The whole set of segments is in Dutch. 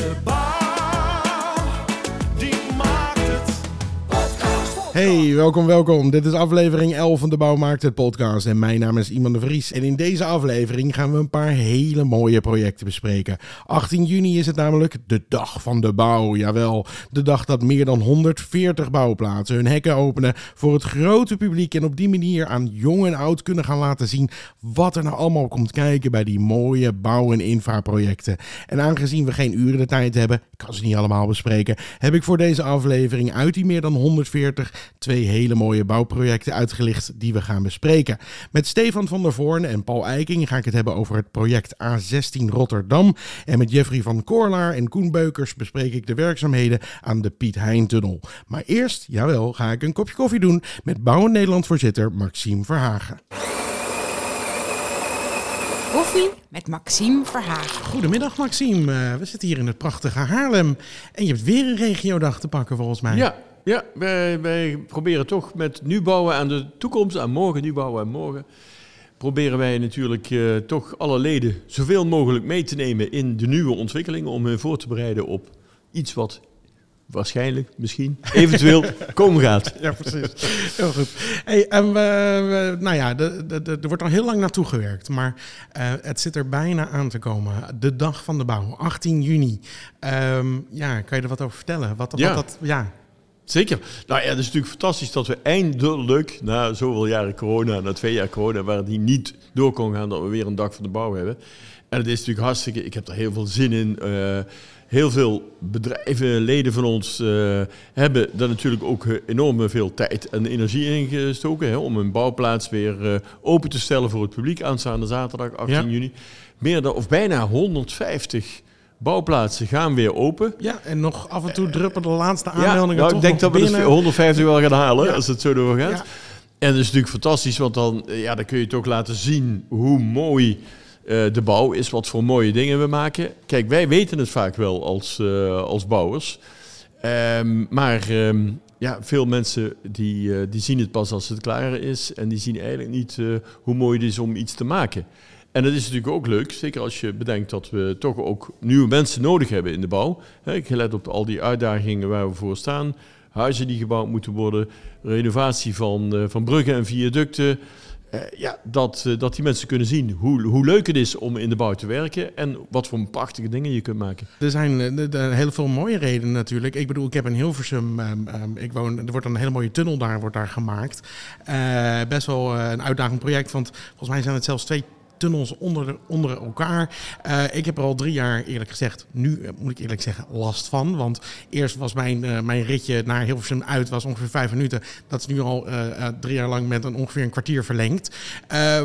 De bouw, Hey, welkom, welkom. Dit is aflevering 11 van de Bouwmarkt, het podcast. En mijn naam is Iman de Vries. En in deze aflevering gaan we een paar hele mooie projecten bespreken. 18 juni is het namelijk de Dag van de Bouw. Jawel, de dag dat meer dan 140 bouwplaatsen hun hekken openen voor het grote publiek. En op die manier aan jong en oud kunnen gaan laten zien wat er nou allemaal komt kijken bij die mooie bouw- en infraprojecten. En aangezien we geen uren de tijd hebben, ik kan ze niet allemaal bespreken, heb ik voor deze aflevering uit die meer dan 140 twee hele mooie bouwprojecten uitgelicht die we gaan bespreken. Met Stefan van der Voorn en Paul Eiking ga ik het hebben over het project A16 Rotterdam. En met Jeffrey van Koorlaar en Koen Beukers bespreek ik de werkzaamheden aan de Piet Hein-tunnel. Maar eerst, jawel, ga ik een kopje koffie doen met Bouwen Nederland voorzitter Maxime Verhagen. Koffie met Maxime Verhagen. Goedemiddag Maxime, Eh, we zitten hier in het prachtige Haarlem en je hebt weer een regiodag te pakken volgens mij. Ja, ja wij, wij proberen toch met nu bouwen aan de toekomst, aan morgen, nu bouwen aan morgen. Proberen wij natuurlijk eh, toch alle leden zoveel mogelijk mee te nemen in de nieuwe ontwikkelingen. Om hen voor te bereiden op iets wat waarschijnlijk, misschien, eventueel komen gaat. Ja, precies. Heel goed. Hey, en we, we- nou ja, de, de, de- er wordt al heel lang naartoe gewerkt, maar eh, het zit er bijna aan te komen. De dag van de bouw, 18 juni. Ehm, ja, kan je er wat over vertellen? Wat, Ja. wat dat, ja. Zeker. Nou ja, het is natuurlijk fantastisch dat we eindelijk, na zoveel jaren corona, na twee jaar corona, waar die niet door kon gaan, dat we weer een dag van de bouw hebben. En het is natuurlijk hartstikke, ik heb er heel veel zin in. Eh, heel veel bedrijven, leden van ons, eh, hebben daar natuurlijk ook enorm veel tijd en energie in gestoken. Hè, om een bouwplaats weer eh, open te stellen voor het publiek aanstaande zaterdag 18 Ja. juni. Meer dan, of bijna 150 bouwplaatsen gaan weer open. ja, en nog af en toe druppen de laatste Eh, Ja, aanmeldingen nou, ik denk dat we de binnen. 150 wel gaan halen Ja. als het zo doorgaat. Ja. En dat is natuurlijk fantastisch, want dan, eh, ja, dan kun je toch laten zien hoe mooi eh, de bouw is, wat voor mooie dingen we maken. Kijk, wij weten het vaak wel als, eh, als bouwers. Ehm, maar ehm, ja, veel mensen die, eh, die zien het pas als het klaar is. En die zien eigenlijk niet eh, hoe mooi het is om iets te maken. En dat is natuurlijk ook leuk, zeker als je bedenkt dat we toch ook nieuwe mensen nodig hebben in de bouw. Hè, Ik let op al die uitdagingen waar we voor staan. Huizen die gebouwd moeten worden, renovatie van, eh, van bruggen en viaducten. Eh, ja, dat, eh, dat die mensen kunnen zien hoe, hoe leuk het is om in de bouw te werken en wat voor prachtige dingen je kunt maken. Er zijn er- heel veel mooie redenen natuurlijk. Ik bedoel, ik heb in Hilversum, ehm, ehm, ik woon, er wordt een hele mooie tunnel daar, wordt daar gemaakt. Best wel een uitdagend project, want volgens mij zijn het zelfs twee tunnels onder, de- onder elkaar. Eh, ik heb er al drie jaar, eerlijk gezegd, nu eh, moet ik eerlijk zeggen, last van. Want eerst was mijn, eh, mijn ritje naar Hilversum uit was ongeveer vijf minuten. Dat is nu al drie jaar lang met een ongeveer een kwartier verlengd.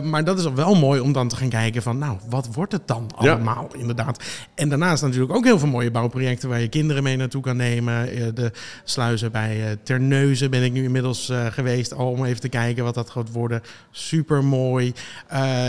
Maar dat is wel mooi om dan te gaan kijken van, nou, wat wordt het dan Ja. allemaal inderdaad? En daarnaast natuurlijk ook heel veel mooie bouwprojecten waar je kinderen mee naartoe kan nemen. De sluizen bij Terneuzen ben ik nu inmiddels geweest, al om even te kijken wat dat gaat worden. Super mooi.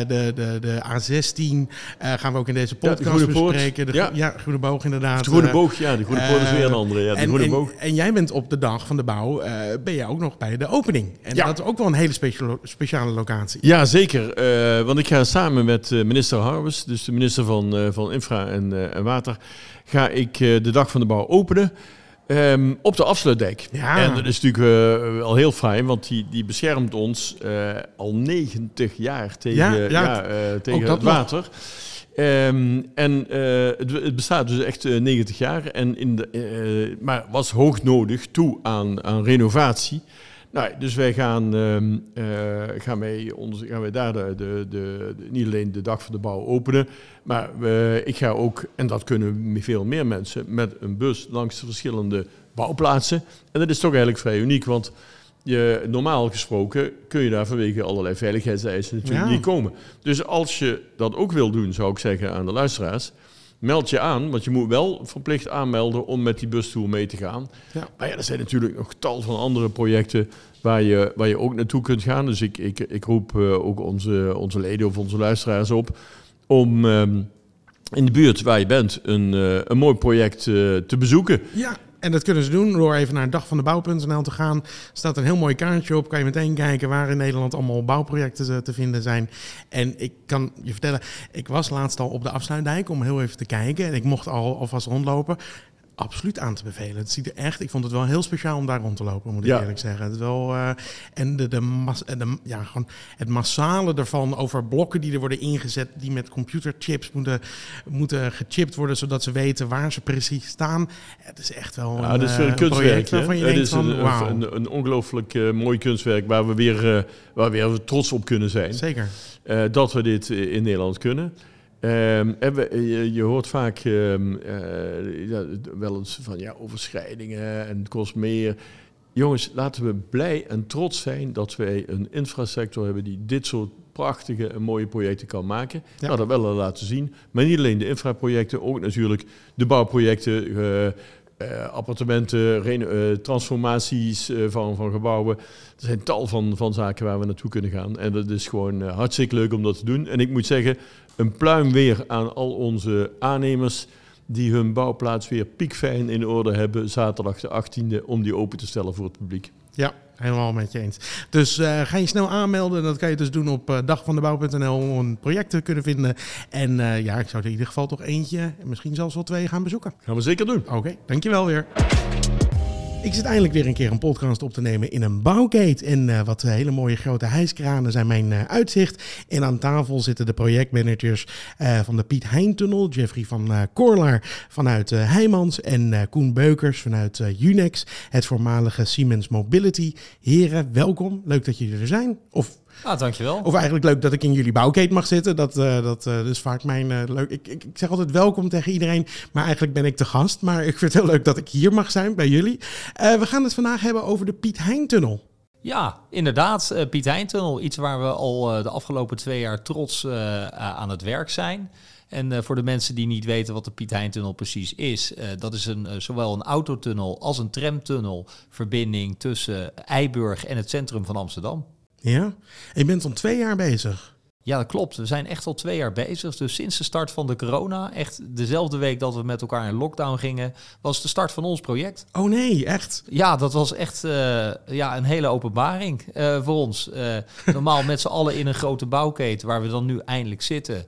de, de, de A16 eh, gaan we ook in deze Ja, de podcast bespreken. De, Ja. ja. Groene Boog inderdaad. De Groene Eh, Boog, ja, de Groene Poort is weer een andere. Ja, de en, Groene en- Boog. en jij bent op de dag van de bouw, eh, ben jij ook nog bij de opening. En Ja. dat is ook wel een hele speciale, speciale locatie. Ja, zeker. Eh, want ik ga samen met eh, minister Harwes, dus de minister van, eh, van Infra en, eh, en Water, ga ik eh, de dag van de bouw openen. Ehm, op de afsluitdijk. Ja. En dat is natuurlijk eh, wel heel fijn, want die, die beschermt ons eh, al 90 jaar tegen, Ja, eh, tegen het water. Ehm, en het, het bestaat dus echt eh, 90 jaar, en in de, maar was hoog nodig toe aan, aan renovatie. Nou, dus wij gaan, ehm, eh, gaan, wij ons, gaan wij daar de, de, de, niet alleen de dag van de bouw openen, maar we, ik ga ook, en dat kunnen veel meer mensen, met een bus langs de verschillende bouwplaatsen. En dat is toch eigenlijk vrij uniek, want je, normaal gesproken kun je daar vanwege allerlei veiligheidseisen natuurlijk Ja. niet komen. Dus als je dat ook wil doen, zou ik zeggen aan de luisteraars, meld je aan, want je moet wel verplicht aanmelden om met die bustour mee te gaan. Ja. Maar ja, er zijn natuurlijk nog tal van andere projecten waar je, waar je ook naartoe kunt gaan. Dus ik, ik, ik roep eh, ook onze, onze leden of onze luisteraars op om ehm, in de buurt waar je bent een, eh, een mooi project eh, te bezoeken. Ja, En dat kunnen ze doen door even naar dagvandebouw.nl te gaan. Er staat een heel mooi kaartje op. Kan je meteen kijken waar in Nederland allemaal bouwprojecten te, te vinden zijn. En ik kan je vertellen, ik was laatst al op de afsluitdijk om heel even te kijken. En ik mocht al alvast rondlopen. Absoluut aan te bevelen. Het ziet er echt. Ik vond het wel heel speciaal om daar rond te lopen, moet ik Ja. eerlijk zeggen. Het is wel eh, en de, de, mas, en de ja gewoon het massale ervan over blokken die er worden ingezet, die met computerchips moeten moeten gechipt worden, zodat ze weten waar ze precies staan. Het is echt wel Ja, een, dat is weer eh, een kunstwerk. project je Het denkt is van, een, een, een ongelooflijk eh, mooi kunstwerk waar we weer, waar we weer trots op kunnen zijn. Zeker. dat we dit in Nederland kunnen. Ehm, en we, je, je hoort vaak ehm, eh, ja, wel eens van ja, overschrijdingen en het kost meer. Jongens, laten we blij en trots zijn dat wij een infrasector hebben die dit soort prachtige en mooie projecten kan maken. Ja. Nou, dat willen we laten zien. Maar niet alleen de infraprojecten, ook natuurlijk de bouwprojecten, eh, eh, appartementen, transformaties van, van gebouwen. Er zijn tal van, van zaken waar we naartoe kunnen gaan. En dat is gewoon hartstikke leuk om dat te doen. En ik moet zeggen, een pluim weer aan al onze aannemers die hun bouwplaats weer piekfijn in orde hebben. Zaterdag de 18e om die open te stellen voor het publiek. Ja, helemaal met je eens. Dus eh, ga je snel aanmelden. Dat kan je dus doen op eh, dagvandebouw.nl om een project te kunnen vinden. En eh, ja, ik zou er in ieder geval toch eentje en misschien zelfs wel twee gaan bezoeken. Gaan we zeker doen. Oké, dankjewel weer. Ik zit eindelijk weer een keer een podcast op te nemen in een bouwgate. En eh, wat hele mooie grote hijskranen zijn mijn eh, uitzicht. En aan tafel zitten de projectmanagers eh, van de Piet Heintunnel. Jeffrey van Korlaar vanuit Heijmans. En Koen Beukers vanuit Unex. Het voormalige Siemens Mobility. Heren, welkom. Leuk dat jullie er zijn. Of Ah, dankjewel. of eigenlijk leuk dat ik in jullie bouwketen mag zitten. Dat, eh, dat eh, is vaak mijn eh, leuk. Ik, ik, ik zeg altijd welkom tegen iedereen. Maar eigenlijk ben ik te gast. Maar ik vind het heel leuk dat ik hier mag zijn bij jullie. We gaan het vandaag hebben over de Piet Heintunnel. Ja, inderdaad. Piet Heintunnel. Iets waar we al de afgelopen twee jaar trots aan het werk zijn. En voor de mensen die niet weten wat de Piet Heintunnel precies is, dat is een, zowel een autotunnel als een tramtunnel verbinding tussen Eiburg en het centrum van Amsterdam. Ja, je bent al twee jaar bezig. Ja, dat klopt. We zijn echt al twee jaar bezig. Dus sinds de start van de corona, echt dezelfde week dat we met elkaar in lockdown gingen, was de start van ons project. Oh nee, echt? Ja, dat was echt eh, ja, een hele openbaring eh, voor ons. Eh, normaal met z'n allen in een grote bouwketen waar we dan nu eindelijk zitten.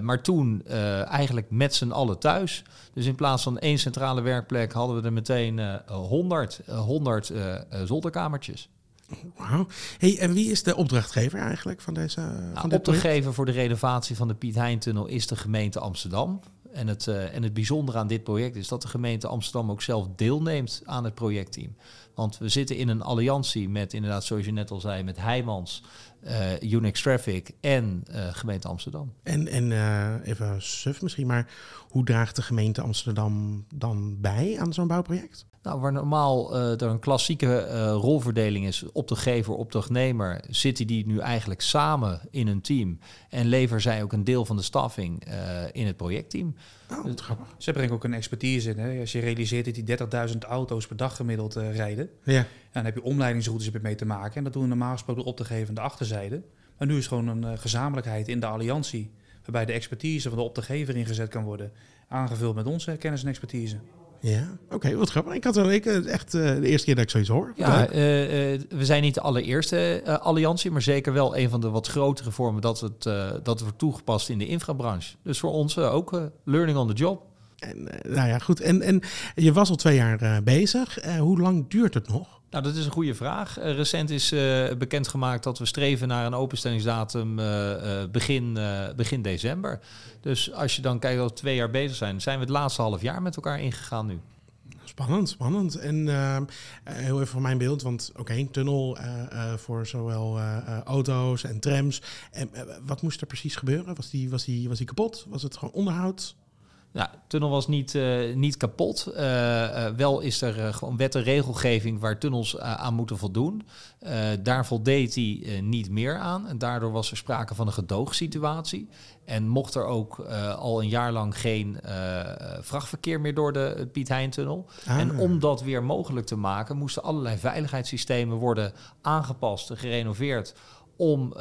Maar toen eigenlijk met z'n allen thuis. Dus in plaats van één centrale werkplek hadden we er meteen eh 100, eh, 100 eh, eh, zolderkamertjes. Wauw. Hey, en wie is de opdrachtgever eigenlijk van deze van Nou, dit op te project? geven voor de renovatie van de Piet Heintunnel is de gemeente Amsterdam. En het, eh, en het bijzondere aan dit project is dat de gemeente Amsterdam ook zelf deelneemt aan het projectteam. Want we zitten in een alliantie met, inderdaad, zoals je net al zei, met Heijmans, eh Unix Traffic en eh, gemeente Amsterdam. En, en even suf misschien, maar hoe draagt de gemeente Amsterdam dan bij aan zo'n bouwproject? Nou, waar normaal eh, er een klassieke eh, rolverdeling is, opdrachtgever, opdrachtnemer, zitten die nu eigenlijk samen in een team en leveren zij ook een deel van de staffing eh, in het projectteam. Oh. Ze brengen ook een expertise in. Hè? Als je realiseert dat die 30.000 auto's per dag gemiddeld eh, rijden. Ja. En dan heb je omleidingsroutes heb je mee te maken. En dat doen we normaal gesproken op te geven aan de achterzijde. Maar nu is het gewoon een gezamenlijkheid in de alliantie. Waarbij de expertise van de opdrachtgever ingezet kan worden. Aangevuld met onze kennis en expertise. Ja, oké, wat grappig. Ik had wel eh, echt eh, de eerste keer dat ik zoiets hoor. Ja, eh, we zijn niet de allereerste alliantie, maar zeker wel een van de wat grotere vormen dat het, dat wordt toegepast in de infrabranche. Dus voor ons ook learning on the job. En, nou ja, goed. En, en je was al twee jaar bezig. Hoe lang duurt het nog? Nou, dat is een goede vraag. Eh, recent is eh, bekendgemaakt dat we streven naar een openstellingsdatum eh, begin, begin december. Dus als je dan kijkt dat we twee jaar bezig zijn, zijn we het laatste half jaar met elkaar ingegaan nu. Spannend, spannend. En heel even van mijn beeld, want oké, een tunnel voor zowel auto's en trams. En wat moest er precies gebeuren? Was die, was, die, was die kapot? Was het gewoon onderhoud? Nou, de tunnel was niet, eh, niet kapot. Eh, eh, wel is er gewoon wet en regelgeving waar tunnels aan moeten voldoen. Daar voldeed hij niet meer aan. En daardoor was er sprake van een gedoogsituatie. En mocht er ook al een jaar lang geen vrachtverkeer meer door de Piet Heintunnel. Ah. En om dat weer mogelijk te maken, moesten allerlei veiligheidssystemen worden aangepast en gerenoveerd. Om,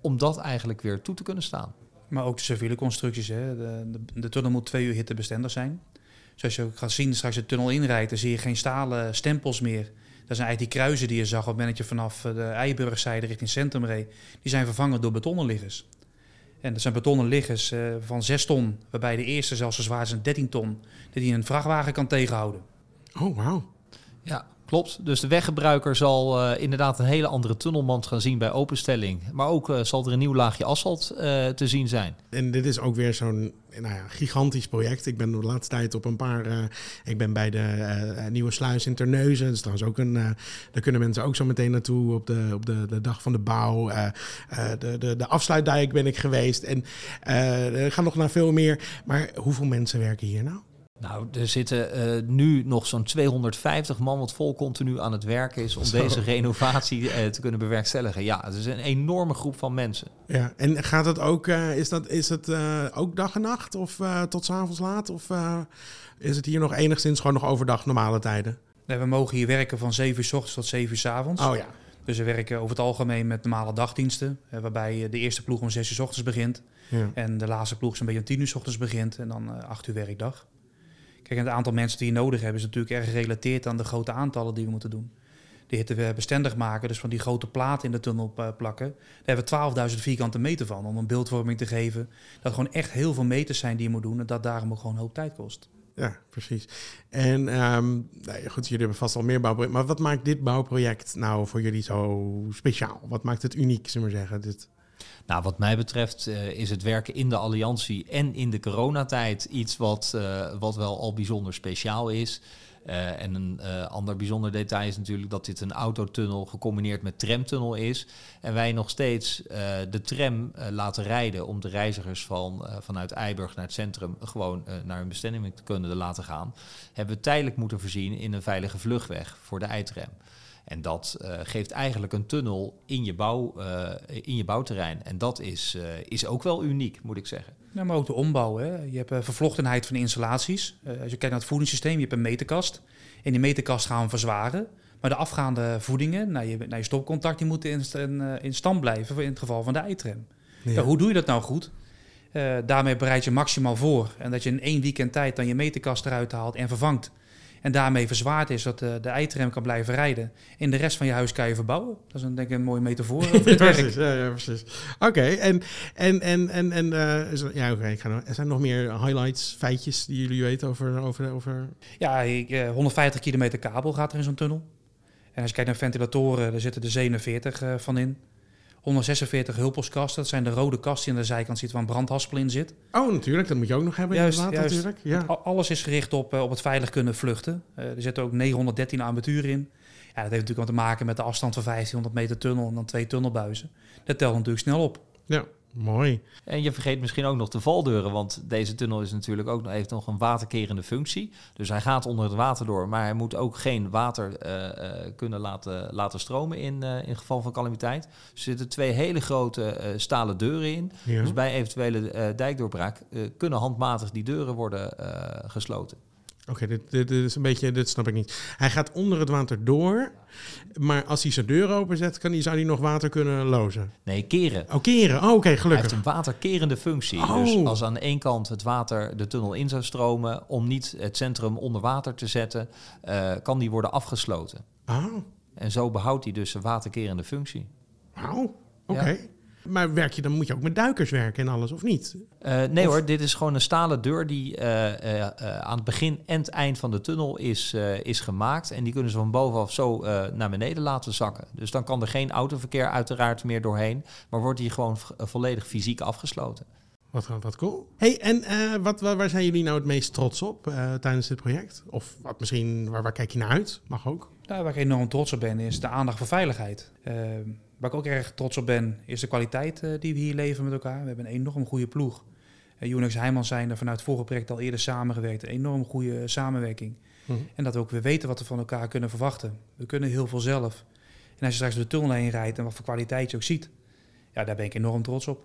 om dat eigenlijk weer toe te kunnen staan. Maar ook de civiele constructies. Hè? De, de, tunnel moet twee uur hittebestendig zijn. Zoals je ook gaat zien, straks de tunnel inrijdt, dan zie je geen stalen stempels meer. Dat zijn eigenlijk die kruisen die je zag op het je vanaf eh, de Eiburgzijde richting Centrum reed. Die zijn vervangen door betonnen liggers. En dat zijn betonnen liggers eh, van 6 ton, waarbij de eerste zelfs zo zwaar is een 13 ton, dat die een vrachtwagen kan tegenhouden. Oh, wauw. Ja, klopt. Dus de weggebruiker zal eh, inderdaad een hele andere tunnelmand gaan zien bij openstelling. Maar ook eh, zal er een nieuw laagje asfalt eh, te zien zijn. En dit is ook weer zo'n nou ja, gigantisch project. Ik ben de laatste tijd op een paar. ik ben bij de nieuwe sluis in Terneuzen. Dat is trouwens ook een. daar kunnen mensen ook zo meteen naartoe op de, op de, de dag van de bouw. De, de, de afsluitdijk ben ik geweest. En er gaan nog naar veel meer. Maar hoeveel mensen werken hier nou? Nou, er zitten eh, nu nog zo'n 250 man wat vol continu aan het werken is om Zo. deze renovatie eh, te kunnen bewerkstelligen. Ja, het is een enorme groep van mensen. Ja, en gaat het ook, eh, is, dat, is het eh, ook dag en nacht of eh, tot 's avonds laat? Of eh, is het hier nog enigszins gewoon nog overdag normale tijden? Nee, we mogen hier werken van 7 uur s ochtends tot 7 uur s avonds. Oh ja. Dus we werken over het algemeen met normale dagdiensten. waarbij de eerste ploeg om 6 uur s ochtends begint. ja. En de laatste ploeg zo'n beetje om 10 uur s ochtends begint. En dan eh 8 uur werkdag. Kijk, het aantal mensen die je nodig hebben is natuurlijk erg gerelateerd aan de grote aantallen die we moeten doen. De hitte bestendig maken, dus van die grote platen in de tunnel eh, plakken. Daar hebben we 12.000 vierkante meter van. Om een beeldvorming te geven. Dat gewoon echt heel veel meters zijn die je moet doen. En dat daarom ook gewoon een hoop tijd kost. Ja, precies. En ehm, nee, goed, jullie hebben vast al meer bouwprojecten. Maar wat maakt dit bouwproject nou voor jullie zo speciaal? Wat maakt het uniek, zullen we zeggen? Dit... Nou, wat mij betreft eh, is het werken in de alliantie en in de coronatijd iets wat, eh, wat wel al bijzonder speciaal is. Eh, en een ander bijzonder detail is natuurlijk dat dit een autotunnel gecombineerd met tramtunnel is. En wij nog steeds de tram laten rijden om de reizigers van, vanuit Eiburg naar het centrum gewoon naar hun bestemming te kunnen laten gaan. Hebben we tijdelijk moeten voorzien in een veilige vluchtweg voor de eitram. En dat eh, geeft eigenlijk een tunnel in je, bouw, eh, in je bouwterrein. En dat is, eh, is ook wel uniek, moet ik zeggen. Ja, maar ook de ombouw. Hè. Je hebt vervlochtenheid van de installaties. Eh, als je kijkt naar het voedingssysteem, je hebt een meterkast. In die meterkast gaan we verzwaren. Maar de afgaande voedingen naar je, naar je stopcontact, die moeten in, st- in, in stand blijven in het geval van de eitram. Ja. Ja, hoe doe je dat nou goed? Eh, daarmee bereid je maximaal voor. En dat je in één weekend tijd dan je meterkast eruit haalt en vervangt. En daarmee verzwaard is dat eh, de eitrem kan blijven rijden. In de rest van je huis kan je verbouwen. Dat is een, denk ik een mooie metafoor dit precies, ja, ja, precies. Oké, en, en, en, en, en eh, er- ja, oké, ik er zijn nog meer highlights, feitjes die jullie weten over... over, over... Ja, ik, eh, 150 kilometer kabel gaat er in zo'n tunnel. En als je kijkt naar ventilatoren, daar zitten er 47 eh, van in. 146 hulpelskasten, dat zijn de rode kasten die aan de zijkant zit waar een brandhaspel in zit. Oh, natuurlijk, dat moet je ook nog hebben Juist, inderdaad, juist. natuurlijk. Ja. Al- Alles is gericht op, eh, op het veilig kunnen vluchten. Eh, er zitten ook 913 armaturen in. Ja, dat heeft natuurlijk wat te maken met de afstand van 1500 meter tunnel en dan twee tunnelbuizen. Dat telt natuurlijk snel op. ja, mooi. En je vergeet misschien ook nog de valdeuren, want deze tunnel is natuurlijk ook, nog- heeft nog een waterkerende functie. Dus hij gaat onder het water door, maar hij moet ook geen water eh, eh, kunnen laten, laten stromen in, eh, in geval van calamiteit. Er zitten twee hele grote eh, stalen deuren in. Ja. Dus bij eventuele dijkdoorbraak kunnen handmatig die deuren worden gesloten. Oké, dit, dit, dit is een beetje, dit snap ik niet. Hij gaat onder het water door, maar als hij zijn deur openzet, kan hij, zou hij nog water kunnen lozen. Nee, keren. Oh, keren. Oh, oké, Hij gelukkig. heeft een waterkerende functie. Oh. Dus als aan de ene kant het water de tunnel in zou stromen, om niet het centrum onder water te zetten, eh, kan die worden afgesloten. Oh, En zo behoudt hij dus een waterkerende functie. wauw. Oké. Maar werk je, dan moet je ook met duikers werken en alles, of niet? Eh, nee Of- hoor, dit is gewoon een stalen deur die eh, eh, eh, aan het begin en het eind van de tunnel is, eh, is gemaakt. En die kunnen ze van bovenaf zo eh, naar beneden laten zakken. Dus dan kan er geen autoverkeer uiteraard meer doorheen, maar wordt die gewoon volledig fysiek afgesloten. Wat, wat cool. hey, en eh, wat, waar, waar zijn jullie nou het meest trots op eh, tijdens dit project? Of wat misschien, waar, waar kijk je naar uit? Mag ook. Nou, waar ik enorm trots op ben, is de aandacht voor veiligheid. Eh, waar ik ook erg trots op ben, is de kwaliteit eh, die we hier leveren met elkaar. We hebben een enorm goede ploeg. Uh, Unix Heijman zijn er vanuit het vorige project al eerder samengewerkt. Een enorm goede samenwerking. Mhm. En dat we ook weer weten wat we van elkaar kunnen verwachten. We kunnen heel veel zelf. En als je straks door de tunnel heen rijdt en wat voor kwaliteit je ook ziet. Ja, daar ben ik enorm trots op.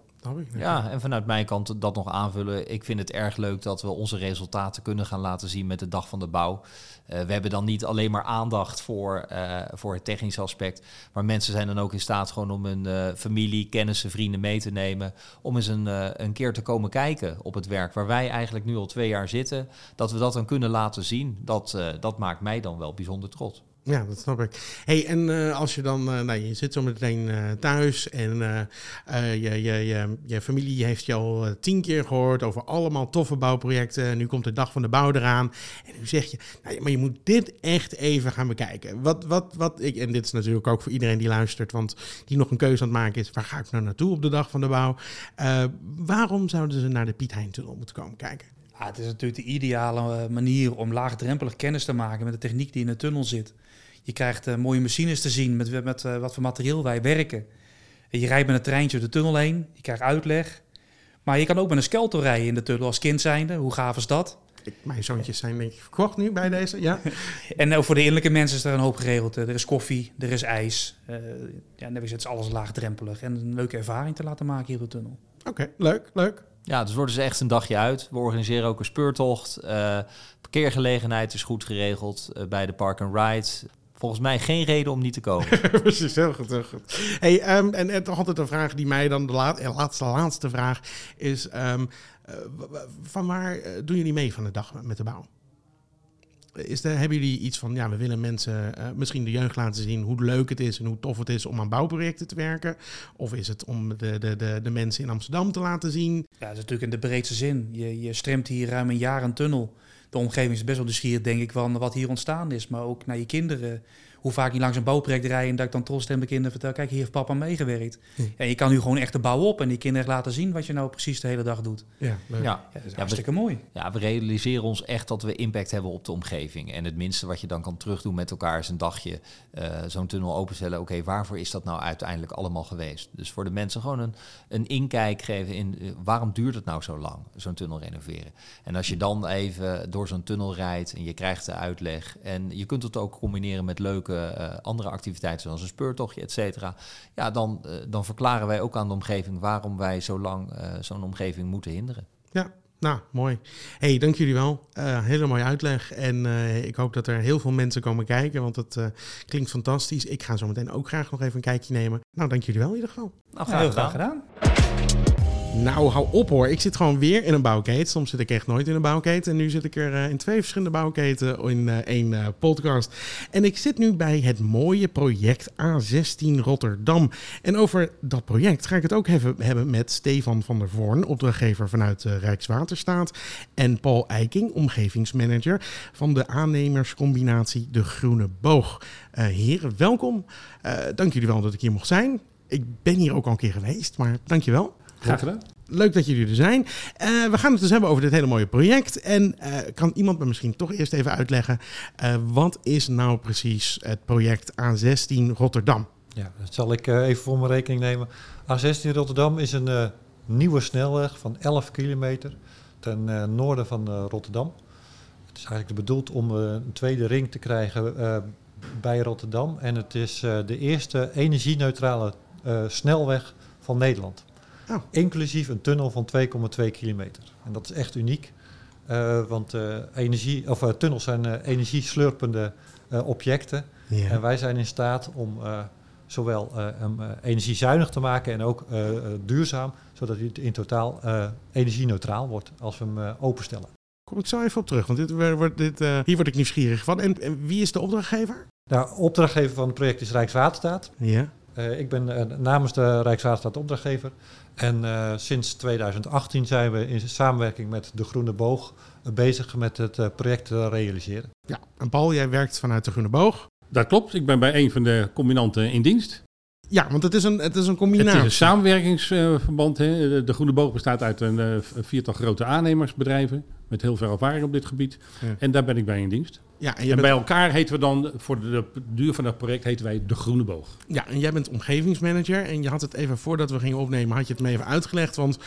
Ja, en vanuit mijn kant dat nog aanvullen. Ik vind het erg leuk dat we onze resultaten kunnen gaan laten zien met de dag van de bouw. Eh, we hebben dan niet alleen maar aandacht voor, eh, voor het technische aspect. Maar mensen zijn dan ook in staat gewoon om hun eh, familie, kennissen, vrienden mee te nemen. Om eens een, een keer te komen kijken op het werk waar wij eigenlijk nu al twee jaar zitten. Dat we dat dan kunnen laten zien. Dat, eh, dat maakt mij dan wel bijzonder trots. Ja, dat snap ik. Hey, en eh, als je dan, eh, nou, je zit zo meteen eh, thuis en je, je, je, je familie heeft je al tien keer gehoord over allemaal toffe bouwprojecten. En nu komt de dag van de bouw eraan. En nu zeg je, nou, maar je moet dit echt even gaan bekijken. Wat, wat, wat ik, en dit is natuurlijk ook voor iedereen die luistert, want die nog een keuze aan het maken is, waar ga ik nou naartoe op de dag van de bouw? Waarom zouden ze naar de Piet Hein-tunnel moeten komen kijken? Ja, het is natuurlijk de ideale manier om laagdrempelig kennis te maken met de techniek die in de tunnel zit. Je krijgt eh, mooie machines te zien met, met eh, wat voor materiaal wij werken. En je rijdt met een treintje de tunnel heen, je krijgt uitleg. Maar je kan ook met een skelter rijden in de tunnel als kind zijnde. Hoe gaaf is dat? Ik, mijn zoontjes zijn denk ik verkocht nu bij deze. Ja, En ook voor de innerlijke mensen is er een hoop geregeld. Eh, Er is koffie, er is ijs. Eh ja, is alles laagdrempelig. En een leuke ervaring te laten maken hier op de tunnel. oké, leuk, leuk. Ja, dus wordt dus echt een dagje uit. We organiseren ook een speurtocht. Eh, parkeergelegenheid is goed geregeld eh, bij de Park and Ride. Volgens mij geen reden om niet te komen. Precies, heel goed. Heel goed. Hey, ehm, en, en toch altijd een vraag die mij dan, de laat, eh, laatste, laatste vraag, is: ehm, eh, van waar eh, doen jullie mee van de dag met de bouw? Is de, hebben jullie iets van, ja, we willen mensen, eh, misschien de jeugd laten zien hoe leuk het is en hoe tof het is om aan bouwprojecten te werken? Of is het om de, de, de, de mensen in Amsterdam te laten zien? Ja, dat is natuurlijk in de breedste zin. Je, je stremt hier ruim een jaar een tunnel. De omgeving is best wel nieuwsgierig, denk ik, van wat hier ontstaan is. Maar ook naar je kinderen. Hoe vaak je langs een bouwproject rijdt en dat ik dan trots tegen mijn kinderen vertel... kijk, hier heeft papa meegewerkt. En je kan nu gewoon echt de bouw op en die kinderen echt laten zien... wat je nou precies de hele dag doet. Ja, leuk. Ja, Ja, dat is we- hartstikke mooi. Ja, we realiseren ons echt dat we impact hebben op de omgeving. En het minste wat je dan kan terugdoen met elkaar is een dagje eh, zo'n tunnel openstellen. Oké, waarvoor is dat nou uiteindelijk allemaal geweest? Dus voor de mensen gewoon een, een inkijk geven in eh, waarom duurt het nou zo lang, zo'n tunnel renoveren. En als je dan even door zo'n tunnel rijdt en je krijgt de uitleg. En je kunt het ook combineren met leuke eh, andere activiteiten zoals een speurtochtje, et cetera. Ja, dan, eh, dan verklaren wij ook aan de omgeving waarom wij zo lang eh, zo'n omgeving moeten hinderen. Ja, nou, mooi. hey, dank jullie wel. Eh, hele mooie uitleg. En eh, ik hoop dat er heel veel mensen komen kijken, want het eh, klinkt fantastisch. Ik ga zo meteen ook graag nog even een kijkje nemen. Nou, dank jullie wel in ieder geval. Nou, Ja, heel graag gedaan. Nou, hou op hoor. Ik zit gewoon weer in een bouwketen. Soms zit ik echt nooit in een bouwketen. En nu zit ik er eh, in twee verschillende bouwketen in eh, één eh, podcast. En ik zit nu bij het mooie project A16 Rotterdam. En over dat project ga ik het ook even hebben met Stefan van der Voorn, opdrachtgever vanuit Rijkswaterstaat. En Paul Eiking, omgevingsmanager van de aannemerscombinatie De Groene Boog. Heren, welkom. Dank jullie wel dat ik hier mocht zijn. Ik ben hier ook al een keer geweest, maar dank je wel. Graag gedaan. Leuk dat jullie er zijn. Eh, we gaan het dus hebben over dit hele mooie project. En eh, kan iemand me misschien toch eerst even uitleggen... eh, wat is nou precies het project A16 Rotterdam? Ja, dat zal ik eh, even voor mijn rekening nemen. A16 Rotterdam is een eh, nieuwe snelweg van 11 kilometer ten eh, noorden van eh, Rotterdam. Het is eigenlijk bedoeld om eh, een tweede ring te krijgen eh, bij Rotterdam. En het is eh, de eerste energie-neutrale eh, snelweg van Nederland. Oh. Inclusief een tunnel van 2,2 kilometer. En dat is echt uniek. eh, want eh, energie, of, eh, tunnels zijn energieslurpende objecten. Ja. En wij zijn in staat om zowel hem eh, energiezuinig te maken en ook duurzaam, zodat hij in totaal energie-neutraal wordt als we hem openstellen. Kom ik zo even op terug, want dit, wordt- dit, hier word ik nieuwsgierig van. En, en wie is de opdrachtgever? Nou, opdrachtgever van het project is Rijkswaterstaat. Ja. Eh, ik ben eh, namens de Rijkswaterstaat opdrachtgever. En eh, sinds 2018 zijn we in samenwerking met de Groene Boog bezig met het project te realiseren. ja. En Paul, jij werkt vanuit de Groene Boog. Dat klopt. Ik ben bij een van de combinanten in dienst. Ja, want het is een, het is een Het combinatie. is een samenwerkingsverband. hè. De, Groene Boog bestaat uit een viertal grote aannemersbedrijven. Met heel veel ervaring op dit gebied. Ja. En daar ben ik bij in dienst. Ja, en, En jij bent, bij elkaar heten we dan, voor de, de duur van het project, heten wij de Groene Boog. ja, en jij bent omgevingsmanager. En je had het even voordat we gingen opnemen, had je het me even uitgelegd. Want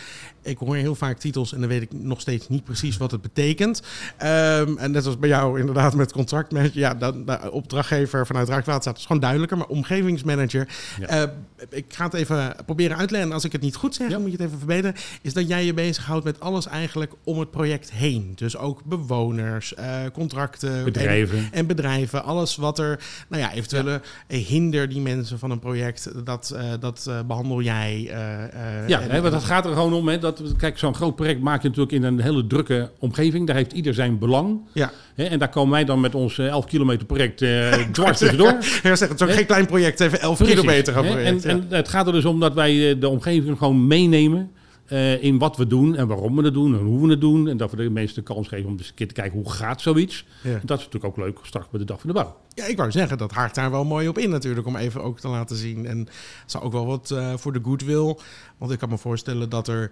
ik hoor heel vaak titels en dan weet ik nog steeds niet precies wat het betekent. Ehm, en net als bij jou inderdaad met contractmanager. Ja, dan, de opdrachtgever vanuit Rijkswaterstaat is gewoon duidelijker. Maar omgevingsmanager, Ja. eh, ik ga het even proberen uit te leggen. Als ik het niet goed zeg, Ja. dan moet je het even verbeteren. Is dat jij je bezighoudt met alles eigenlijk om het project heen. Dus ook bewoners, eh, contracten. Bedrijven. En, en bedrijven. Alles wat er, nou ja, eventuele hinder die mensen van een project. Dat, eh, dat eh, behandel jij. eh, Ja, en- hè, want dat gaat er gewoon om. Hè, dat, kijk, zo'n groot project maak je natuurlijk in een hele drukke omgeving. Daar heeft ieder zijn belang. Ja. Hè, en daar komen wij dan met ons eh, 11 kilometer project dwars tussendoor. Ja, zeg, het is ook geen klein project, even 11 Precies, kilometer project. En, en het gaat er dus om dat wij de omgeving gewoon meenemen eh, in wat we doen en waarom we het doen en hoe we het doen. En dat we de mensen de kans geven om eens een keer te kijken hoe gaat zoiets. Ja. En dat is natuurlijk ook leuk straks bij de dag van de bouw. Ja, ik wou zeggen, dat haakt daar wel mooi op in natuurlijk, om even ook te laten zien. En het zou ook wel wat eh, voor de goodwill, want ik kan me voorstellen dat er...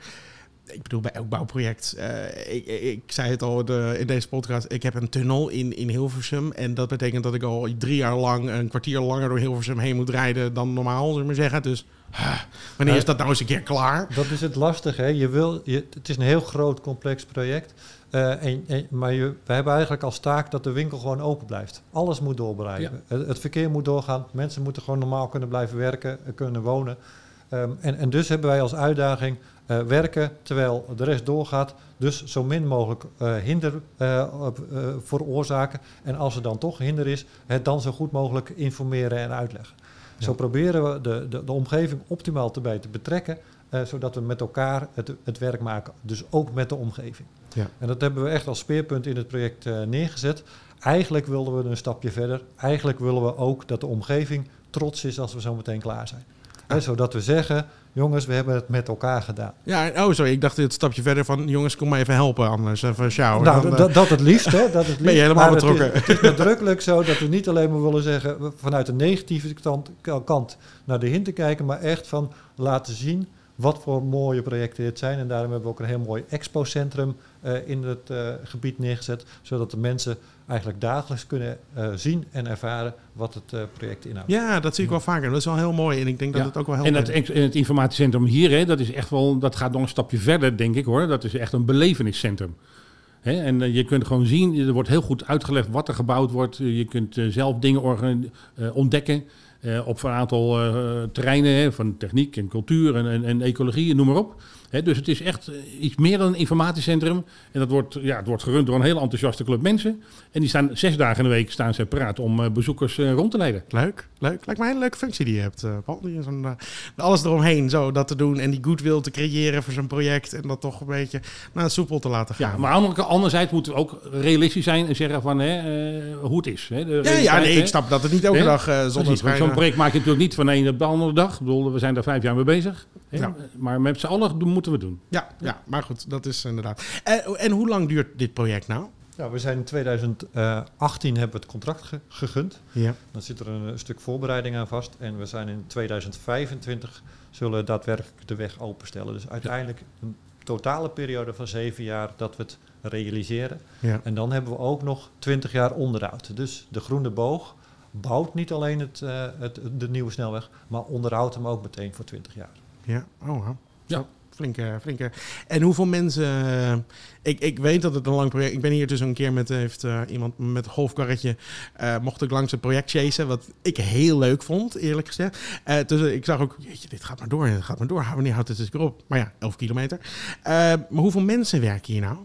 Ik bedoel, bij elk bouwproject, eh, ik, ik, zei het al de, in deze podcast, ik heb een tunnel in, in Hilversum. En dat betekent dat ik al drie jaar lang, een kwartier langer door Hilversum heen moet rijden dan normaal, zullen we maar zeggen. Dus wanneer is dat nou eens een keer klaar? Dat is het lastige. Hè? Je wil, je, het is een heel groot, complex project. Eh, en, en, maar je, we hebben eigenlijk als taak dat de winkel gewoon open blijft. Alles moet doorblijven. Het, het verkeer moet doorgaan. Mensen moeten gewoon normaal kunnen blijven werken, eh, kunnen wonen. Ehm, en, en dus hebben wij als uitdaging eh, werken terwijl de rest doorgaat. Dus zo min mogelijk hinder veroorzaken. En als er dan toch hinder is, het dan zo goed mogelijk informeren en uitleggen. Zo proberen we de, de, de omgeving optimaal te bij te betrekken, eh, zodat we met elkaar het, het werk maken. Dus ook met de omgeving. Ja. En dat hebben we echt als speerpunt in het project eh, neergezet. Eigenlijk wilden we een stapje verder. Eigenlijk willen we ook dat de omgeving trots is als we zo meteen klaar zijn. Zodat we zeggen, jongens, we hebben het met elkaar gedaan. Ja, oh sorry, ik dacht dit stapje verder van, jongens, kom maar even helpen anders, even sjouwen. nou, Dan, eh, dat, dat het liefst, hè? Dat het liefst. Ben je helemaal Maar het is- betrokken. Het is, nadrukkelijk zo dat we niet alleen maar willen zeggen vanuit de negatieve kant, kant naar de hin te kijken, maar echt van laten zien wat voor mooie projecten dit zijn. En daarom hebben we ook een heel mooi expo-centrum eh, in het eh, gebied neergezet, zodat de mensen eigenlijk dagelijks kunnen eh, zien en ervaren wat het eh, project inhoudt. Ja, dat zie ik wel vaker. Dat is wel heel mooi. En ik denk dat het ook wel En helpt. het, ex- en het informatiecentrum hier, hè, dat is echt wel, dat gaat nog een stapje verder, denk ik hoor. Dat is echt een beleveniscentrum. Hè, en je kunt gewoon zien, er wordt heel goed uitgelegd wat er gebouwd wordt. Je kunt zelf dingen ontdekken op een aantal eh, terreinen hè, van techniek en cultuur en, en, en ecologie noem maar op. Dus het is echt eh, iets meer dan een informatiecentrum. En dat wordt, ja, het wordt gerund door een hele enthousiaste club mensen. En die staan zes dagen in de week staan ze paraat om eh, bezoekers eh, rond te leiden. Leuk, leuk. Lijkt mij een leuke functie die je hebt, Paul. Die een, alles eromheen, zo dat te doen. En die goodwill te creëren voor zo'n project. En dat toch een beetje naar het soepel te laten gaan. Ja, maar andere, anderzijds moeten we ook realistisch zijn en zeggen van hè, hoe het is. Hè. De ja, nee, hè. ik snap dat het niet elke Hè? dag uh, zonneschijn... Zo'n project maak je natuurlijk niet van de ene op de andere dag. Ik bedoel, we zijn daar vijf jaar mee bezig. Ja. Maar met z'n allen doen- moeten we doen. Ja, ja, maar goed, dat is inderdaad. En, en hoe lang duurt dit project nou? Nou, we zijn in 2018 hebben we het contract ge- gegund. Ja. Dan zit er een, eh, stuk voorbereiding aan vast. En we zijn in 2025 zullen daadwerkelijk de weg openstellen. Dus uiteindelijk een totale periode van zeven jaar dat we het realiseren. Ja. En dan hebben we ook nog 20 jaar onderhoud. Dus de Groene Boog bouwt niet alleen het, eh, het, de nieuwe snelweg, maar onderhoudt hem ook meteen voor 20 jaar. Ja, oh wow. Ja. Flinke, flinke. En hoeveel mensen... eh, ik, ik weet dat het een lang project... Ik ben hier dus een keer met... Heeft eh, iemand met een golfkarretje... eh, mocht ik langs het project chasen. Wat ik heel leuk vond, eerlijk gezegd. Eh, dus ik zag ook... Jeetje, dit gaat maar door. Dit gaat maar door. Wanneer houdt het eens op? Maar ja, 11 kilometer. Maar hoeveel mensen werken hier nou?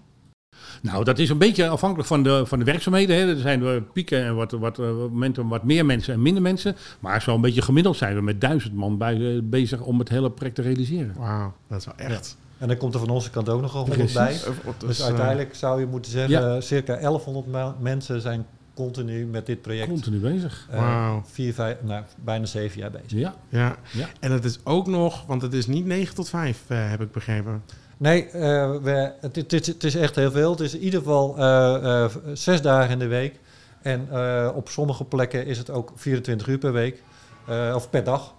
Nou, dat is een beetje afhankelijk van de, van de werkzaamheden. Hè. Er zijn pieken en wat, wat, eh, momenten wat meer mensen en minder mensen. Maar zo'n beetje gemiddeld zijn we met duizend man bij, eh, bezig om het hele project te realiseren. Wauw, dat is wel echt... En dan komt er van onze kant ook nog een 100 bij. Dus, Dus, eh, uiteindelijk zou je moeten zeggen, Ja. circa 1100 ma- mensen zijn continu met dit project. Continu bezig. eh, Wauw. vier, vijf, nou, bijna zeven jaar bezig. Ja. ja. Ja. en het is ook nog... Want het is niet 9 tot 5, eh, heb ik begrepen. Nee, eh, we, het, het, is- echt heel veel. Het is in ieder geval eh, eh, zes dagen in de week. En op sommige plekken is het ook 24 uur per week. of per dag.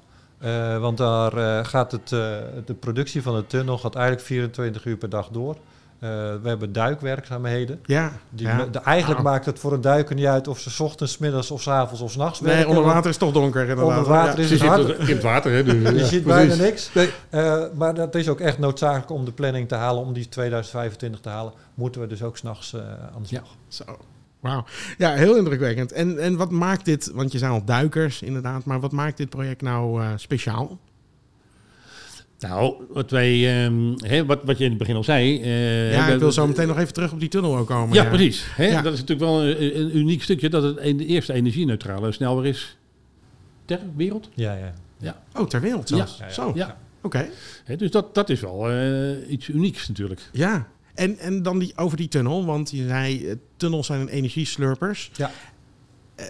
Want daar gaat het, de productie van de tunnel gaat eigenlijk 24 uur per dag door. Eh, we hebben duikwerkzaamheden. Ja, Die, ja. de, eigenlijk Ah. maakt het voor een duiker niet uit of ze 's ochtends, middags of 's avonds of 's nachts Nee, werken. onder want water is toch donker inderdaad. Onder water Ja. is Ze het hard. zitten in het water, hè? Dus, Je ja, ziet precies. bijna niks. Eh, maar dat is ook echt noodzakelijk om de planning te halen. Om die 2025 te halen, moeten we dus ook s'nachts eh aan de Ja. slag. Zo. Wauw. Ja, heel indrukwekkend. En, en wat maakt dit, want je zei al duikers inderdaad, maar wat maakt dit project nou eh, speciaal? Nou, wat wij, ehm, hè, wat, wat je in het begin al zei. eh, ja, ik wil zo meteen nog even terug op die tunnel ook komen. Ja, precies. Hè? Ja. Dat is natuurlijk wel een, een uniek stukje dat het een- de eerste energie-neutrale snelweg is ter wereld. Ja, ja. Oh, ter wereld zelfs. Ja, ja, ja. Zo, Ja. oké. Hè, dus dat, dat is wel eh, iets unieks natuurlijk. Ja, en, en dan die, over die tunnel, want je zei, eh, tunnels zijn een energieslurpers. Ja. Eh,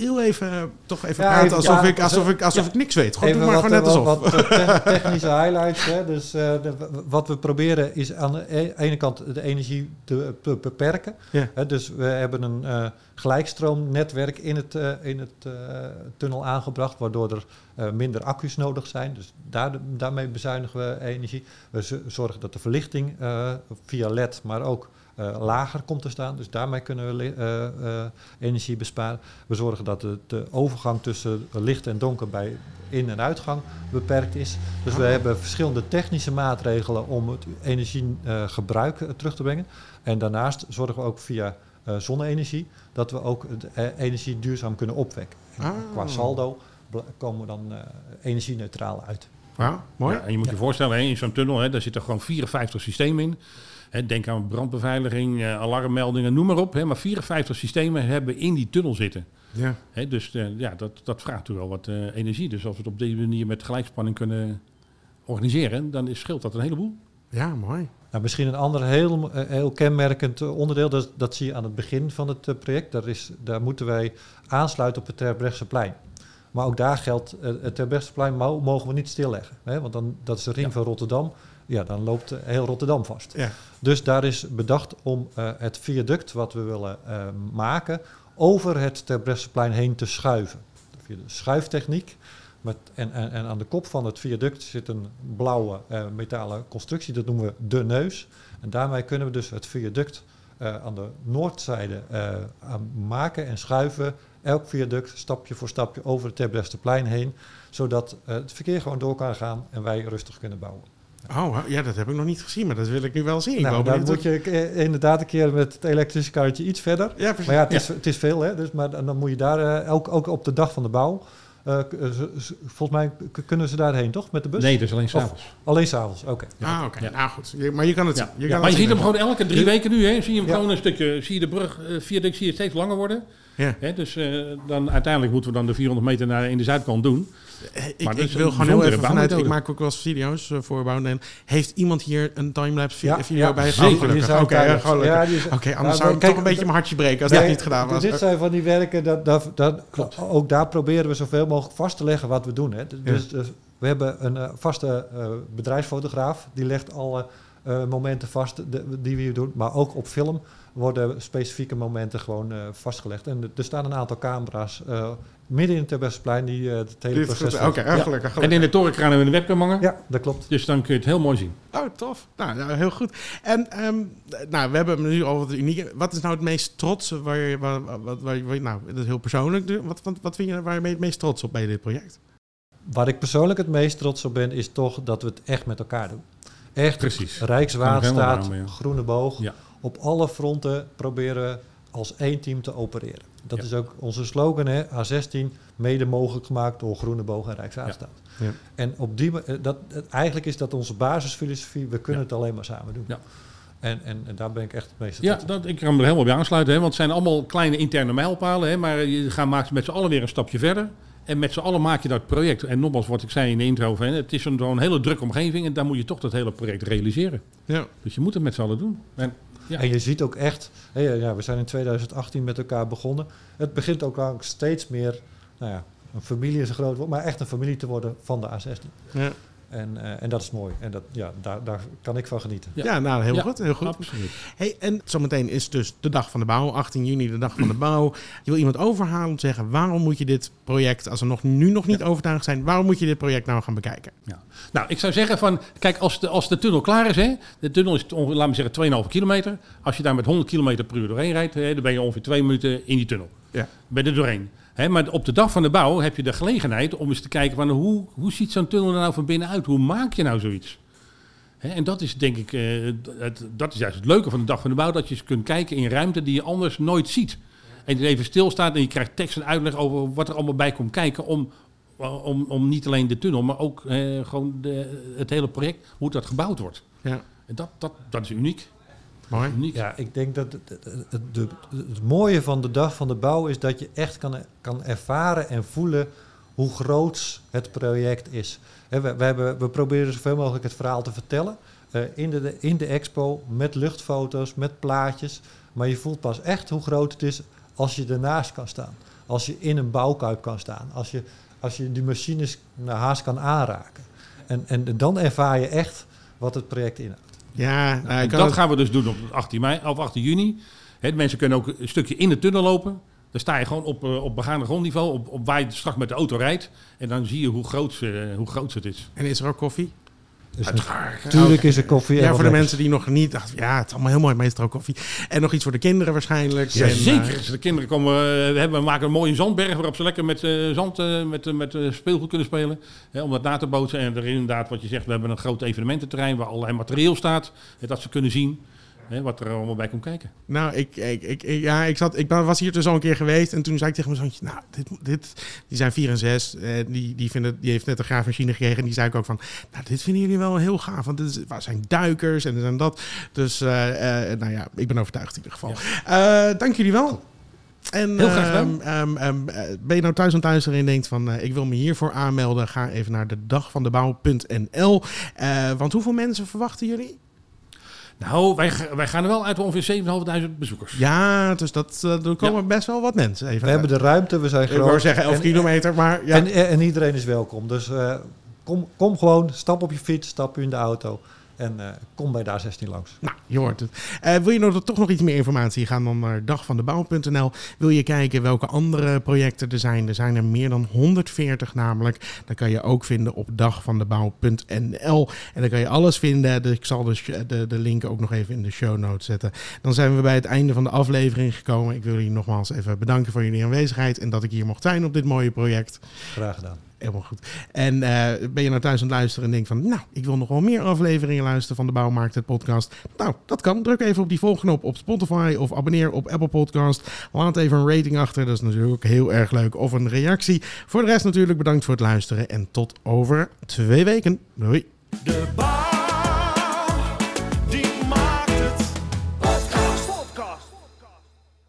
heel even, eh, toch even Ja, praten even- alsof, ja, ik, alsof, ik, alsof ja. ik niks weet. Gewoon doe maar wat, gewoon net eh, alsof. wat, wat te- technische highlights. Hè. Dus, de- wat we proberen is aan de e- ene kant de energie te, te beperken. Hè, dus we hebben een gelijkstroomnetwerk in het, in het tunnel aangebracht, waardoor er minder accu's nodig zijn. Dus daar, daarmee bezuinigen we energie. We zorgen dat de verlichting via LED, maar ook eh, lager komt te staan. Dus daarmee kunnen we eh, eh, energie besparen. We zorgen dat de, de overgang tussen licht en donker bij in- en uitgang beperkt is. Dus we Ah. hebben verschillende technische maatregelen om het energiegebruik eh, terug te brengen. En daarnaast zorgen we ook via eh, zonne-energie dat we ook de energie duurzaam kunnen opwekken. En Ah. Qua saldo komen we dan eh energie-neutraal uit. Wauw, mooi. Ja, en je moet je voorstellen, in zo'n tunnel, hè, daar zitten gewoon 54 systemen in. Hè, denk aan brandbeveiliging, eh, alarmmeldingen, noem maar op. Hè, maar 54 systemen hebben in die tunnel zitten. Ja. Hè, dus eh, ja, dat, dat vraagt natuurlijk wel wat eh, energie. Dus als we het op deze manier met gelijkspanning kunnen organiseren, dan is, scheelt dat een heleboel. ja, mooi. Nou, misschien een ander heel, heel kenmerkend onderdeel, dat, dat zie je aan het begin van het eh, project. Daar, is, daar moeten wij aansluiten op het Terbrechtseplein. Maar ook daar geldt, het Terbrechtseplein mo- mogen we niet stilleggen. Hè? Want dan, dat is de ring Ja. van Rotterdam. Ja, dan loopt eh, heel Rotterdam vast. Ja. Dus daar is bedacht om eh, het viaduct wat we willen eh, maken over het Terbrechtseplein heen te schuiven. Via de schuiftechniek. Met, en, en, en aan de kop van het viaduct zit een blauwe metalen constructie, dat noemen we de neus. En daarmee kunnen we dus het viaduct aan de noordzijde maken en schuiven. Elk viaduct stapje voor stapje over het Terbrechtseplein heen. Zodat het verkeer gewoon door kan gaan en wij rustig kunnen bouwen. Oh, ja, dat heb ik nog niet gezien, maar dat wil ik nu wel zien. Nou, dan moet je eh, inderdaad een keer met het elektrische karretje iets verder. Ja, precies. Maar ja, het is, het is veel, hè? Dus, maar dan dan moet je daar, eh, ook, ook op de dag van de bouw, eh, eh, volgens mij kunnen ze daarheen, toch? Met de bus? Nee, is alleen s'avonds. Alleen s'avonds, oké. Ah, oké. Ja. Nou goed. Je- maar je kan het Ja. zien. Je Ja, kan maar je ziet hem gewoon elke drie weken nu. Hè, zie je hem Ja. gewoon een stukje, zie je de brug, eh, viaduct zie je steeds langer worden. Ja. Hè, dus eh, dan, uiteindelijk moeten we dan de 400 meter naar in de zuidkant doen. Ik, Maar ik is wil gewoon heel even vanuit... Ik maak ook wel eens video's eh, voor Bouwden. Heeft iemand hier een timelapse vi- Ja, video ja, bij? zeker. Oh, Oké, ja, die anders zou ik kijk, toch een beetje mijn hartje breken als Nee, dat niet gedaan was. Dit zijn van die werken, dat, dat, dat, ook daar proberen we zoveel mogelijk vast te leggen wat we doen. Hè. Dus, dus we hebben een eh, vaste eh, bedrijfsfotograaf, die legt alle eh, momenten vast de- die we hier doen. Maar ook op film worden specifieke momenten gewoon eh, vastgelegd. En er staan een aantal camera's eh, midden in het Terbrechtseplein die eh, het hele Dit proces... Oké, filmen. ja, gelukkig. En in de torenkraan hebben we een webcam hangen. Ja, dat klopt. Dus dan kun je het heel mooi zien. Oh, tof. Nou, nou, heel goed. En ehm, nou, we hebben nu al wat unieke. Wat is nou het meest trots? Waar je, waar, wat, waar, je- nou, dat is heel persoonlijk. Wat, wat, wat vind je waar je het meest trots op bij dit project? Waar ik persoonlijk het meest trots op ben, is toch dat we het echt met elkaar doen. Echt Precies. Rijkswaterstaat, Groene Boog. Ja. Op alle fronten proberen we als één team te opereren. Dat Ja. is ook onze slogan, hè? A16, mede mogelijk gemaakt door Groene Boog en Rijkswaterstaat. Ja. En op die, eh, dat, eh, eigenlijk is dat onze basisfilosofie, we kunnen Ja. het alleen maar samen doen. Ja. En, en, en daar ben ik echt het meest Ja, dat, ik kan me er helemaal bij aansluiten. Hè, want het zijn allemaal kleine interne mijlpalen. Hè, maar je gaat maakt met z'n allen weer een stapje verder. En met z'n allen maak je dat project. En nogmaals, wat ik zei in de intro, het is een, zo'n hele drukke omgeving. En dan moet je toch dat hele project realiseren. Ja. Dus je moet het met z'n allen doen. En, ja. En je ziet ook echt, ja, we zijn in 2018 met elkaar begonnen. Het begint ook al steeds meer, nou ja, een familie is een groot woord, maar echt een familie te worden van de A16. Ja. En, eh, en dat is mooi. En dat, ja, daar, daar kan ik van genieten. Ja, nou heel Ja, goed. Heel goed. Absoluut. Hey, en zometeen is dus de dag van de bouw, 18 juni, de dag van de bouw. Je wil iemand overhalen om te zeggen: waarom moet je dit project, als we nog, nu nog niet overtuigd zijn, waarom moet je dit project nou gaan bekijken? Ja. Nou, ik zou zeggen van, kijk, als de, als de tunnel klaar is, hè, de tunnel is, laten we zeggen, 2,5 kilometer. Als je daar met 100 kilometer per uur doorheen rijdt, hè, dan ben je ongeveer twee minuten in die tunnel. Ja. Ben er doorheen. Maar op de dag van de bouw heb je de gelegenheid om eens te kijken van hoe, hoe ziet zo'n tunnel er nou van binnen uit? Hoe maak je nou zoiets? En dat is denk ik, eh, het, dat is juist het leuke van de dag van de bouw, dat je eens kunt kijken in ruimte die je anders nooit ziet. En die even stilstaat en je krijgt tekst en uitleg over wat er allemaal bij komt kijken om, om, om niet alleen de tunnel, maar ook eh, gewoon de, het hele project, hoe dat gebouwd wordt. Ja, En dat, dat, dat is uniek. Mooi. uniek. Ja, ik denk dat het, het, het- de- het mooie van de dag van de bouw is dat je echt kan, kan ervaren en voelen hoe groot het project is. Hè, we, we, hebben, we proberen zoveel mogelijk het verhaal te vertellen eh, in, de, in de expo met luchtfoto's, met plaatjes. Maar je voelt pas echt hoe groot het is als je ernaast kan staan. Als je in een bouwkuip kan staan. Als je, als je die machines naar haast kan aanraken. En, en dan ervaar je echt wat het project inhoudt. Ja, nou, En dat gaan we dus doen op 18, mei, of 18 juni. Hè, de mensen kunnen ook een stukje in de tunnel lopen. Dan sta je gewoon op, eh, op begaande grondniveau, op, op waar je straks met de auto rijdt. En dan zie je hoe groot, ze, hoe groot het is. En is er ook koffie? Dus Uiteraard. natuurlijk is er koffie. Ja, voor de mensen die nog niet dachten, ja, het is allemaal heel mooi, maar is er ook koffie? En nog iets voor de kinderen waarschijnlijk. Ja, En, eh, zeker. De kinderen komen, eh, we, hebben, we maken een mooie zandberg waarop ze lekker met eh, zand, eh, met, eh, met eh, speelgoed kunnen spelen. Hè, om dat na te bootsen. En er inderdaad, wat je zegt, we hebben een groot evenemententerrein waar allerlei materieel staat. Hè, dat ze kunnen zien hè, wat er allemaal bij komt kijken. Nou, ik, ik, ik, ja, ik, zat, ik was hier dus al een keer geweest. En toen zei ik tegen mijn zoontje, nou, dit, dit, die zijn vier en zes. Eh, die, die, vinden, die heeft net een graafmachine gekregen. En die zei ik ook van, nou, dit vinden jullie wel heel gaaf. Want dit is, zijn duikers en zijn dat. Dus, eh, eh, nou ja, ik ben overtuigd in ieder geval. Eh, dank jullie wel. En Heel graag ehm, ehm, ehm, eh, ben je nou thuis aan het luisteren en denkt van, ik wil me hiervoor aanmelden. Ga even naar de dagvandebouw.nl. Want hoeveel mensen verwachten jullie? Nou, wij, wij gaan er wel uit ongeveer 7.500 bezoekers. Ja, dus dat, eh, er komen best wel wat mensen. Even We hebben de ruimte, we zijn Ik groot. wou zeggen 11 En- kilometer, maar ja. En, en, en iedereen is welkom. Dus eh, kom, kom gewoon, stap op je fiets, stap in de auto en eh, kom bij de A16 langs. nou, je hoort het. Eh, wil je nog, toch nog iets meer informatie? Ga dan naar dagvandebouw.nl. Wil je kijken welke andere projecten er zijn? Er zijn er meer dan 140 namelijk. Dat kan je ook vinden op dagvandebouw.nl. En dan kan je alles vinden. Dus ik zal de, sh- de, de link ook nog even in de show notes zetten. Dan zijn we bij het einde van de aflevering gekomen. Ik wil jullie nogmaals even bedanken voor jullie aanwezigheid. En dat ik hier mocht zijn op dit mooie project. Graag gedaan. Helemaal goed. En eh, ben je nou thuis aan het luisteren en denk van... nou, ik wil nog wel meer afleveringen luisteren van de Bouwmarkt, het podcast. Nou, dat kan. Druk even op die volgknop op Spotify of abonneer op Apple Podcast. Laat even een rating achter, dat is natuurlijk ook heel erg leuk. Of een reactie. Voor de rest natuurlijk bedankt voor het luisteren en tot over twee weken. Doei. De